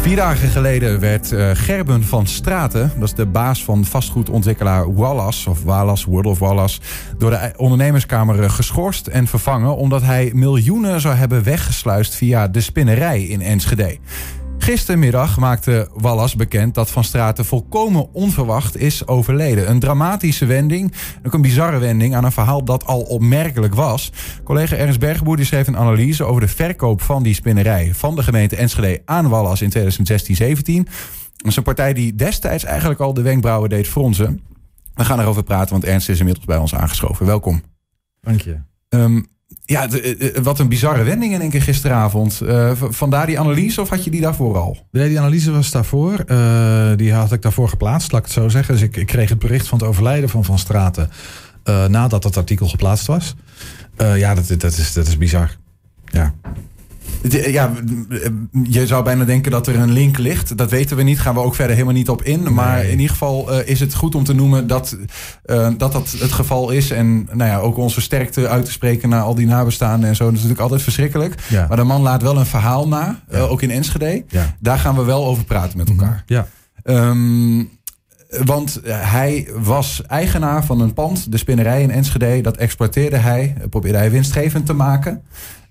vier dagen geleden werd uh, Gerben van Straten, dat is de baas van vastgoedontwikkelaar Wallace, of Wallace, World of Wallace, door de ondernemerskamer eh, geschorst en vervangen omdat hij miljoenen zou hebben weggesluist via de spinnerij in Enschede. Gistermiddag maakte Wallas bekend dat Van Straten volkomen onverwacht is overleden. Een dramatische wending, ook een bizarre wending aan een verhaal dat al opmerkelijk was. Collega Ernst Bergboer schreef een analyse over de verkoop van die spinnerij van de gemeente Enschede aan Wallas in 2016-17. Dat is een partij die destijds eigenlijk al de wenkbrauwen deed fronsen. We gaan erover praten, want Ernst is inmiddels bij ons aangeschoven. Welkom. Dank je. Um, ja, wat een bizarre wending in één keer gisteravond. Uh, vandaar die analyse of had je die daarvoor al? Nee, die analyse was daarvoor. Die had ik daarvoor geplaatst, laat ik het zo zeggen. Dus ik, ik kreeg het bericht van het overlijden van Van Straten nadat het artikel geplaatst was. ja, dat, dat, is, dat is bizar. Ja. Ja, je zou bijna denken dat er een link ligt. Dat weten we niet, gaan we ook verder helemaal niet op in. Maar in ieder geval uh, is het goed om te noemen dat, uh, dat dat het geval is. En nou ja, ook onze sterkte uit te spreken naar al die nabestaanden en zo. Dat is natuurlijk altijd verschrikkelijk. Ja. Maar de man laat wel een verhaal na, ja. uh, ook in Enschede. Ja. Daar gaan we wel over praten met elkaar. Ja. Um, want hij was eigenaar van een pand, de spinnerij in Enschede. Dat exploiteerde hij, probeerde hij winstgevend te maken.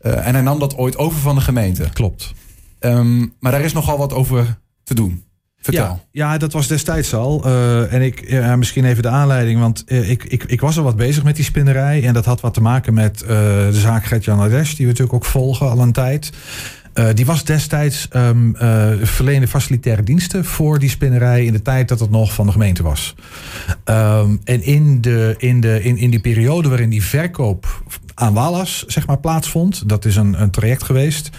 Uh, en hij nam dat ooit over van de gemeente. Klopt. Um, maar daar is nogal wat over te doen. Vertel. Ja, ja dat was destijds al. Uh, en ik, ja, misschien even de aanleiding. Want uh, ik, ik, ik was al wat bezig met die spinnerij. En dat had wat te maken met de zaak Gert-Jan Adesh. Die we natuurlijk ook volgen al een tijd. Uh, die was destijds um, uh, verleende facilitaire diensten voor die spinnerij in de tijd dat het nog van de gemeente was. Um, en in, de, in, de, in, in die periode waarin die verkoop aan Wallace zeg maar, plaatsvond, dat is een, een traject geweest.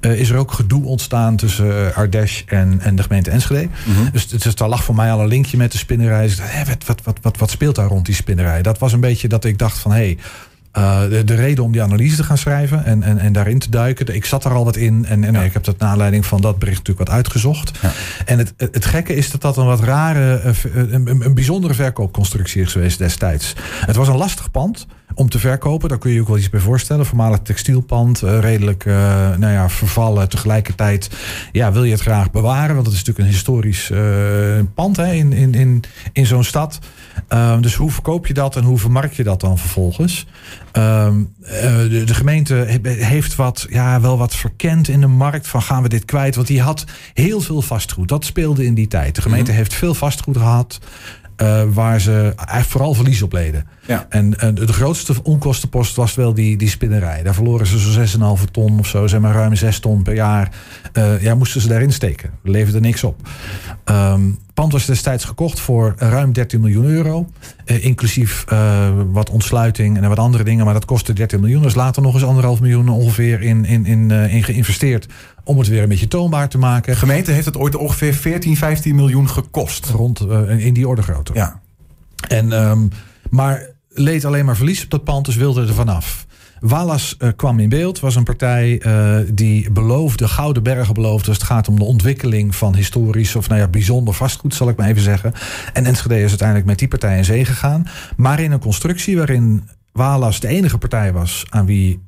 Uh, is er ook gedoe ontstaan tussen Ardesh en, en de gemeente Enschede. Mm -hmm. Dus, dus daar lag voor mij al een linkje met de spinnerij. Dus, wat, wat, wat, wat speelt daar rond die spinnerij? Dat was een beetje dat ik dacht van... hé, hey, uh, de, de, reden om die analyse te gaan schrijven en, en, en daarin te duiken. Ik zat er al wat in en, en ja. ik heb dat naar aanleiding van dat bericht natuurlijk wat uitgezocht. Ja. En het, het gekke is dat dat een wat rare, een, een, een bijzondere verkoopconstructie is geweest destijds. Het was een lastig pand om te verkopen. Daar kun je je ook wel iets bij voorstellen. Voormalig textielpand, uh, redelijk uh, nou ja, vervallen. Tegelijkertijd ja, wil je het graag bewaren. Want het is natuurlijk een historisch uh, pand hè, in, in, in, in zo'n stad. Um, dus hoe verkoop je dat en hoe vermarkt je dat dan vervolgens? Um, de, de, gemeente heeft wat, ja, wel wat verkend in de markt van gaan we dit kwijt? Want die had heel veel vastgoed. Dat speelde in die tijd. De gemeente mm -hmm. heeft veel vastgoed gehad. Uh, waar ze vooral verlies op leden. Ja. En de grootste onkostenpost was wel die, die spinnerij. Daar verloren ze zo'n 6,5 ton of zo, zeg maar ruim 6 ton per jaar. Uh, ja, moesten ze daarin steken. Leverde niks op. Um, pand was destijds gekocht voor ruim 13 miljoen euro. inclusief wat ontsluiting en wat andere dingen. Maar dat kostte 13 miljoen. Dus later nog eens anderhalf miljoen ongeveer in, in, in, in geïnvesteerd om het weer een beetje toonbaar te maken. De gemeente heeft het ooit ongeveer 14, 15 miljoen gekost. Rond uh, in die orde grootte. Ja. En, um, maar leed alleen maar verlies op dat pand, dus wilde er vanaf. Wallace uh, kwam in beeld, was een partij uh, die beloofde, gouden bergen beloofde. als het gaat om de ontwikkeling van historisch of nou ja, bijzonder vastgoed, zal ik maar even zeggen. En Enschede is uiteindelijk met die partij in zee gegaan. Maar in een constructie waarin Wallace de enige partij was aan wie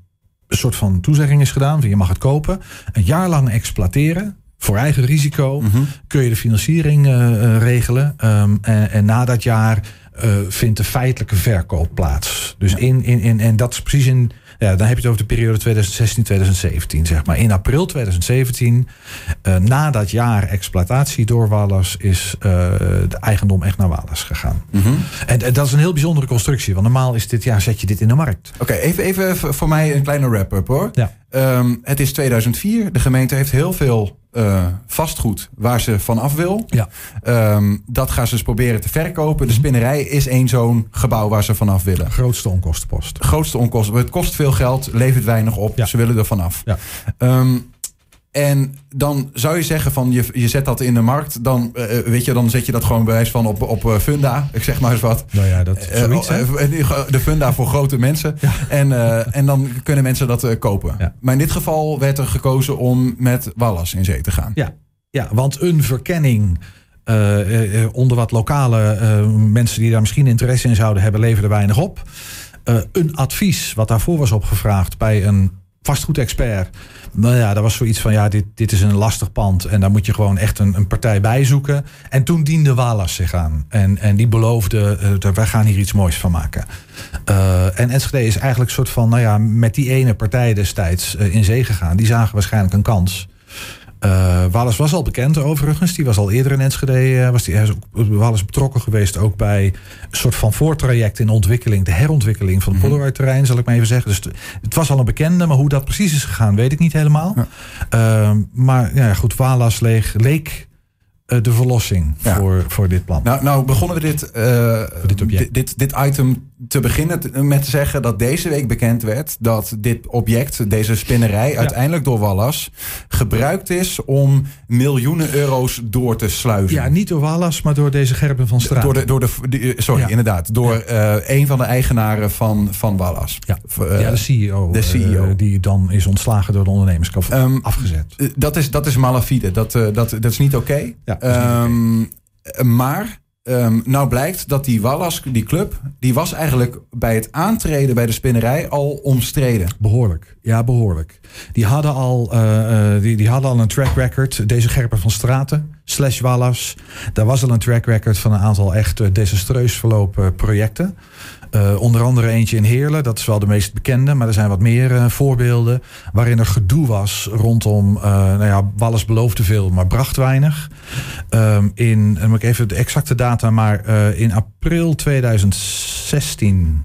een soort van toezegging is gedaan. Van je mag het kopen. Een jaar lang exploiteren. Voor eigen risico mm -hmm. kun je de financiering uh, regelen. Um, en, en, na dat jaar vindt de feitelijke verkoop plaats. Dus in, in, in, en dat is precies in. Ja, dan heb je het over de periode 2016-2017, zeg maar. In april 2017, uh, na dat jaar exploitatie door Wallace, is uh, de eigendom echt naar Wallace gegaan. Mm -hmm. en, en, dat is een heel bijzondere constructie. Want normaal is dit, ja, zet je dit in de markt. Oké, okay, even, even voor mij een kleine wrap-up hoor. Ja. Um, het is 2004. De gemeente heeft heel veel uh, vastgoed waar ze vanaf wil. Ja. Um, dat gaan ze dus proberen te verkopen. De spinnerij is één zo'n gebouw waar ze vanaf willen. Grootste onkostenpost. Grootste onkosten. Het kost veel geld, levert weinig op. Ja. Ze willen er vanaf. Ja. Um, en dan zou je zeggen van je, je zet dat in de markt. Dan, uh, weet je, dan zet je dat gewoon bewijs van op, op uh, Funda. Ik zeg maar eens wat. Nou ja, dat zoiets, uh, De Funda voor grote mensen. Ja. En, en dan kunnen mensen dat kopen. Ja. Maar in dit geval werd er gekozen om met Wallace in zee te gaan. Ja, ja want een verkenning. onder wat lokale mensen die daar misschien interesse in zouden hebben, leverde weinig op. een advies wat daarvoor was opgevraagd bij een vastgoedexpert. Nou ja, dat was zoiets van, ja, dit, dit is een lastig pand. En daar moet je gewoon echt een, een partij bij zoeken. En toen diende Walas zich aan. En, en die beloofde, uh, wij gaan hier iets moois van maken. Uh, en Enschede is eigenlijk een soort van, nou ja, met die ene partij destijds in zee gegaan. Die zagen waarschijnlijk een kans. Uh, Wallace was al bekend overigens. Die was al eerder in Enschede. Uh, was die, hij is ook, Wallace betrokken geweest ook bij een soort van voortraject in ontwikkeling. De herontwikkeling van het mm -hmm. terrein zal ik maar even zeggen. Dus het was al een bekende. Maar hoe dat precies is gegaan, weet ik niet helemaal. Ja. Uh, maar ja, goed, Wallace leeg, leek de verlossing ja. voor, voor dit plan. Nou, nou begonnen we dit, uh, dit, dit, dit, item te beginnen met te zeggen dat deze week bekend werd dat dit object, deze spinnerij, ja. uiteindelijk door Wallas gebruikt is om miljoenen euro's door te sluizen. Ja, niet door Wallas, maar door deze Gerben van Straat. Door de, door de, sorry, ja. inderdaad. Door uh, een van de eigenaren van, van Wallas. Ja, uh, ja de CEO. De CEO. die dan is ontslagen door de ondernemerschap um, afgezet. Dat is, dat is malafide. Dat, dat, dat is niet oké. Okay. Ja, Um, maar um, nou blijkt dat die Wallas, die club, die was eigenlijk bij het aantreden bij de spinnerij al omstreden. Behoorlijk, ja, behoorlijk. Die hadden al, uh, uh, die, die hadden al een track record. Deze Gerper van Straten, slash Wallas. Daar was al een track record van een aantal echt uh, desastreus verlopen projecten. Uh, onder andere eentje in Heerlen, dat is wel de meest bekende, maar er zijn wat meer uh, voorbeelden. Waarin er gedoe was rondom, uh, nou ja, Wallis beloofde veel, maar bracht weinig. Um, in, dan moet ik even de exacte data, maar in april 2016,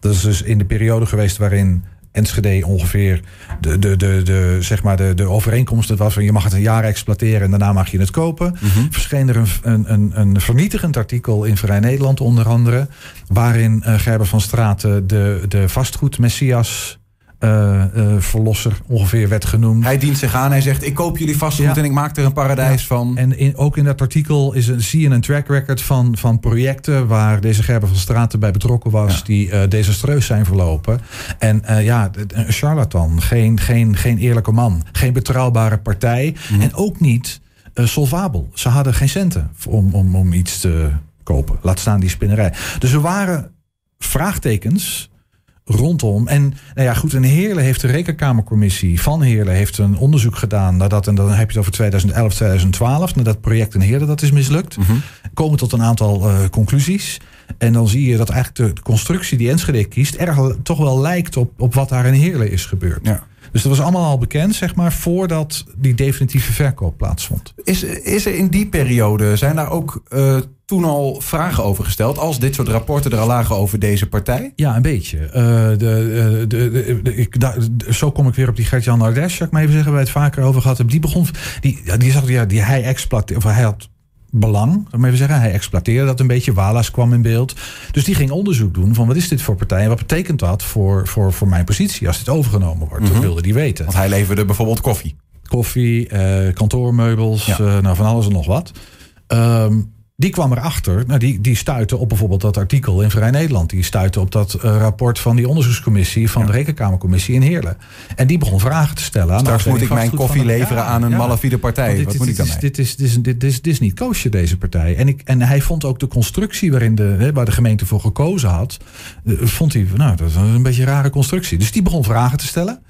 dat is dus in de periode geweest waarin Enschede ongeveer de, de, de, de, zeg maar de, de overeenkomst het was van je mag het een jaar exploiteren en daarna mag je het kopen. Mm -hmm. Verscheen er een, een, een vernietigend artikel in Vrij Nederland onder andere, waarin uh, Gerber van Straten de, de vastgoed Messias uh, uh, verlosser ongeveer werd genoemd. Hij dient zich aan. Hij zegt: Ik koop jullie vastgoed ja. en ik maak er een paradijs ja. van. En in, ook in dat artikel is een, zie je een track record van, van projecten waar deze Gerber van Straten bij betrokken was, ja. die uh, desastreus zijn verlopen. En ja, een charlatan, geen, geen, geen eerlijke man, geen betrouwbare partij mm. en ook niet solvabel. Ze hadden geen centen om, om, om iets te kopen. Laat staan die spinnerij. Dus er waren vraagtekens rondom. En nou ja, goed, en Heerlen heeft de rekenkamercommissie van Heerlen heeft een onderzoek gedaan nadat, en dan heb je het over 2011, 2012, nadat project in Heerlen dat is mislukt. Mm -hmm. Komen tot een aantal uh, conclusies. En dan zie je dat eigenlijk de constructie die Enschede kiest, erg toch wel lijkt op, op wat daar in Heerlen is gebeurd. Ja. Dus dat was allemaal al bekend, zeg maar, voordat die definitieve verkoop plaatsvond. Is, is er in die periode, zijn daar ook uh, toen al vragen over gesteld, als dit soort rapporten er al lagen over deze partij? Ja, een beetje. Uh, de, de, de, de, ik, da, zo kom ik weer op die Gert-Jan Nardes, zou ik maar even zeggen, waar we het vaker over gehad hebben. Die begon, die, die zag, ja, die hij exploiteerde, of hij had belang. Laat even zeggen. Hij exploiteerde dat een beetje. Walas kwam in beeld. Dus die ging onderzoek doen van wat is dit voor partij en wat betekent dat voor, voor, voor mijn positie als dit overgenomen wordt. Mm -hmm. Dat wilde hij weten. Want hij leverde bijvoorbeeld koffie. Koffie, uh, kantoormeubels, ja. uh, nou van alles en nog wat. Um, die kwam erachter, nou die, die stuitte op bijvoorbeeld dat artikel in Vrij Nederland. Die stuitte op dat uh, rapport van die onderzoekscommissie van ja. de Rekenkamercommissie in Heerlen. En die begon vragen te stellen. Aan Straks moet ik mijn koffie leveren aan een malafide partij. Dit, Wat moet ik dan dit, is, dit, is, dit, is, dit is niet koosje, deze partij. En, ik, en hij vond ook de constructie waarin de, waar de gemeente voor gekozen had, uh, vond hij, nou, dat is een beetje een rare constructie. Dus die begon vragen te stellen.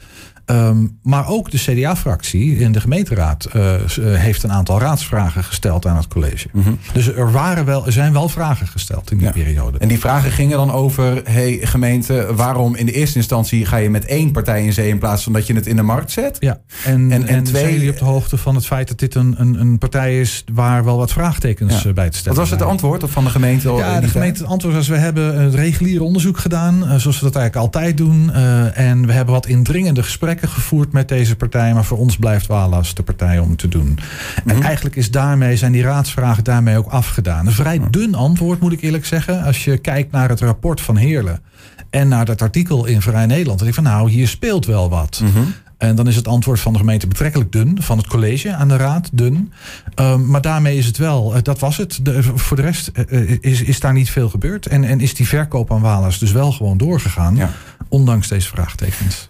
Um, maar ook de CDA-fractie in de gemeenteraad uh, heeft een aantal raadsvragen gesteld aan het college. Mm -hmm. Dus er, waren wel, er zijn wel vragen gesteld in die ja. periode. En die vragen gingen dan over: hey gemeente, waarom in de eerste instantie ga je met één partij in zee in plaats van dat je het in de markt zet? Ja, en, en, en, en twee, zijn jullie op de hoogte van het feit dat dit een, een, een partij is waar wel wat vraagtekens ja. bij te stellen Wat was het antwoord van de gemeente? Ja, de gemeente het antwoord was: we hebben het reguliere onderzoek gedaan, zoals we dat eigenlijk altijd doen. Uh, en we hebben wat indringende gesprekken gevoerd met deze partij. Maar voor ons blijft Walas de partij om te doen. Mm. En eigenlijk is daarmee, zijn die raadsvragen daarmee ook afgedaan. Een vrij dun antwoord, moet ik eerlijk zeggen. Als je kijkt naar het rapport van Heerlen. En naar dat artikel in Vrij Nederland. Dan denk ik van nou, hier speelt wel wat. Mm -hmm. En dan is het antwoord van de gemeente betrekkelijk dun. Van het college aan de raad dun. Um, maar daarmee is het wel, uh, dat was het. De, voor de rest uh, is, is daar niet veel gebeurd. En, en is die verkoop aan Walas dus wel gewoon doorgegaan. Ja. Ondanks deze vraagtekens.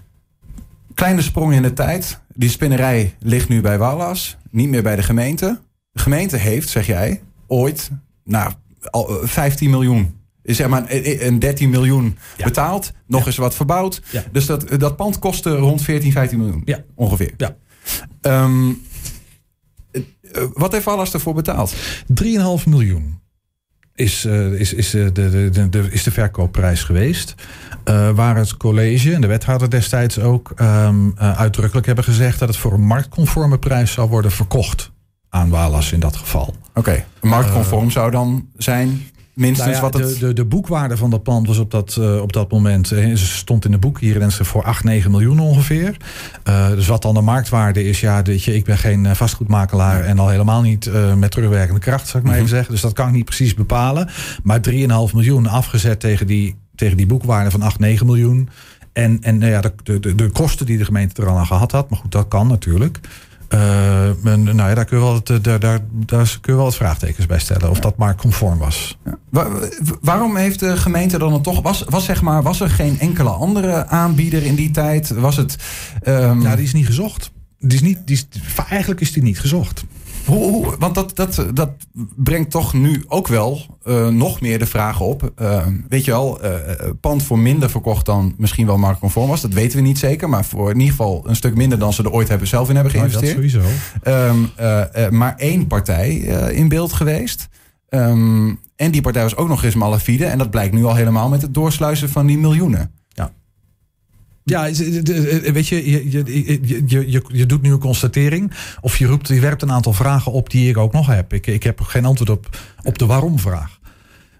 Kleine sprong in de tijd. Die spinnerij ligt nu bij Walas, niet meer bij de gemeente. De gemeente heeft, zeg jij, ooit nou, 15 miljoen Is zeg maar een 13 miljoen betaald, nog eens wat verbouwd. Ja. Dus dat, dat pand kostte rond 14, 15 miljoen. Ja. Ongeveer. Ja. Ehm, eh, eh, wat heeft Wallas ervoor betaald? 3,5 miljoen is, eh, is, is, eh, de, de, de, is de verkoopprijs geweest. Eh, waar het college en de wethouder destijds ook eh, uitdrukkelijk hebben gezegd dat het voor een marktconforme prijs zou worden verkocht aan Walas in dat geval. Oké, marktconform zou dan zijn minstens Nou ja, wat het... de, de, de boekwaarde van dat pand was op dat, eh, op dat moment, eh, ze stond in de boek hier in voor 8, 9 miljoen ongeveer. Eh, dus wat dan de marktwaarde is, ja, weet je, ik ben geen vastgoedmakelaar en al helemaal niet met terugwerkende kracht, zou ik maar Mhm. even zeggen. Dus dat kan ik niet precies bepalen. Maar 3,5 miljoen afgezet tegen die, tegen die boekwaarde van 8, 9 miljoen. En, en nou ja, de, de, de, de kosten die de gemeente er al aan gehad had, maar goed, dat kan natuurlijk. Eh, en, nou ja, daar kun je wel, het, eh, daar, daar, daar kun je wel wat vraagtekens bij stellen. Of dat maar conform was. Wa- wa- waarom heeft de gemeente dan toch... Was, was, zeg maar, was er geen enkele andere aanbieder in die tijd? Was het... ehm, Ja, die is niet gezocht. Die is niet, die is, eigenlijk is die niet gezocht. Hoe, hoe- want dat, dat, dat brengt toch nu ook wel eh, nog meer de vraag op. Eh, weet je wel, eh, pand voor minder verkocht dan misschien wel marktconform was. Dat weten we niet zeker. Maar voor in ieder geval een stuk minder dan ze er ooit hebben zelf in hebben Nou, dat geïnvesteerd. sowieso. Ehm, eh, eh, maar één partij in beeld geweest. Ehm, en die partij was ook nog eens malafide. En dat blijkt nu al helemaal met het doorsluizen van die miljoenen. Ja, weet je, je, je, je, je, je, je doet nu een constatering. Of je, roept, je werpt een aantal vragen op die ik ook nog heb. Ik, ik heb geen antwoord op, op de waarom-vraag.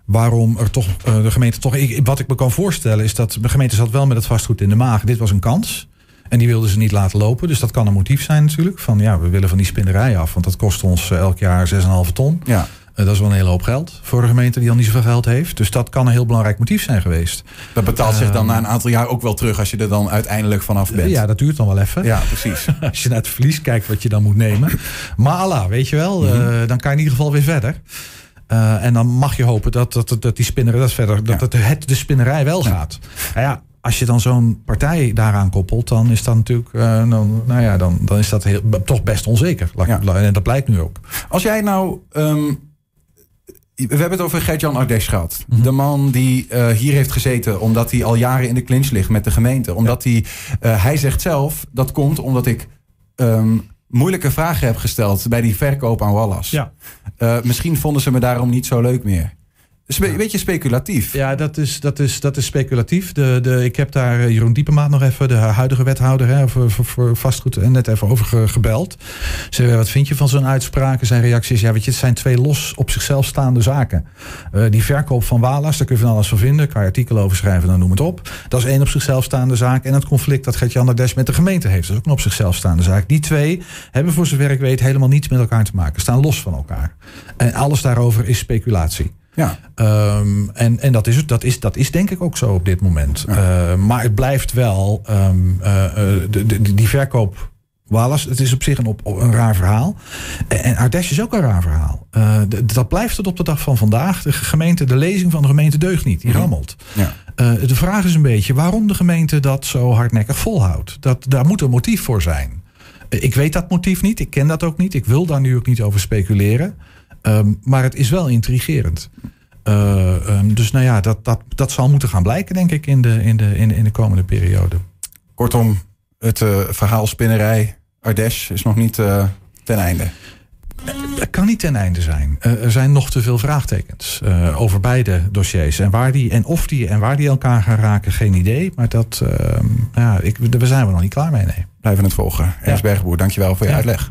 Waarom er toch eh, de gemeente toch. Ik, wat ik me kan voorstellen is dat de gemeente zat wel met het vastgoed in de maag. Dit was een kans. En die wilden ze niet laten lopen. Dus dat kan een motief zijn natuurlijk. Van ja, we willen van die spinnerij af. Want dat kost ons eh, elk jaar 6,5 ton. Ja. Eh, dat is wel een hele hoop geld voor een gemeente die al niet zoveel geld heeft. Dus dat kan een heel belangrijk motief zijn geweest. Dat betaalt zich dan na een aantal jaar ook wel terug als je er dan uiteindelijk vanaf bent. Ja, dat duurt dan wel even. ja precies. Als je naar het verlies kijkt wat je dan moet nemen. Maar Allah, weet je wel, eh, dan kan je in ieder geval weer verder. Eh, en dan mag je hopen dat, dat, dat die spinnerij dat verder, dat het, het de spinnerij wel gaat. Nou ja, als je dan zo'n partij daaraan koppelt, dan is dat natuurlijk, dan, nou ja, dan, dan is dat heel, toch best onzeker. Ja. En dat blijkt nu ook. Als jij nou. ehm, we hebben het over Gert-Jan Ardes gehad. Mhm. De man die eh, hier heeft gezeten omdat hij al jaren in de clinch ligt met de gemeente. Omdat hij, eh, hij zegt zelf, dat komt omdat ik ehm, moeilijke vragen heb gesteld bij die verkoop aan Wallas. Ja. Eh, misschien vonden ze me daarom niet zo leuk meer. Spe- Een beetje speculatief. Ja, dat is, dat is, dat is speculatief. De, de, ik heb daar eh, Jeroen Diepemaat nog even, de huidige wethouder hè, voor, voor, voor vastgoed, en net even over ge- gebeld. Ze wat vind je van zo'n uitspraak? Zijn reactie is, ja, weet je, het zijn twee los op zichzelf staande zaken. Eh, die verkoop van Walas, daar kun je van alles van vinden. Kan je artikelen over schrijven, dan noem het op. Dat is één op zichzelf staande zaak. En het conflict dat Gert-Jan Ardes met de gemeente heeft, dat is ook een op zichzelf staande zaak. Die twee hebben voor zover ik weet helemaal niets met elkaar te maken. Staan los van elkaar. En alles daarover is speculatie. Ja. Ehm, en en dat, is, het- dat, is, dat is denk ik ook zo op dit moment. Eh, maar het blijft wel, ehm, eh, eh, de, de, die verkoop Wallace, het is op zich een, op, een raar verhaal. En, Ardèche is ook een raar verhaal. Eh, dat blijft tot op de dag van vandaag. De gemeente, de lezing van de gemeente deugt niet. Die rammelt. Ja. De vraag is een beetje waarom de gemeente dat zo hardnekkig volhoudt. Dat, daar moet een motief voor zijn. Ik weet dat motief niet, ik ken dat ook niet. Ik wil daar nu ook niet over speculeren. Ehm, maar het is wel intrigerend. Eh, ehm, dus nou ja, dat, dat, dat zal moeten gaan blijken, denk ik, in de, in de, in de, in de komende periode. Kortom, het eh, verhaal spinnerij Ardes is nog niet eh, ten einde. Het kan niet ten einde zijn. Er zijn nog te veel vraagtekens over beide dossiers. En, waar die, en of die en waar die elkaar gaan raken, geen idee. Maar dat, ehm, ja, ik, daar zijn we nog niet klaar mee, nee. Blijven het volgen. Ernst Bergboer, dankjewel voor je Ja. uitleg.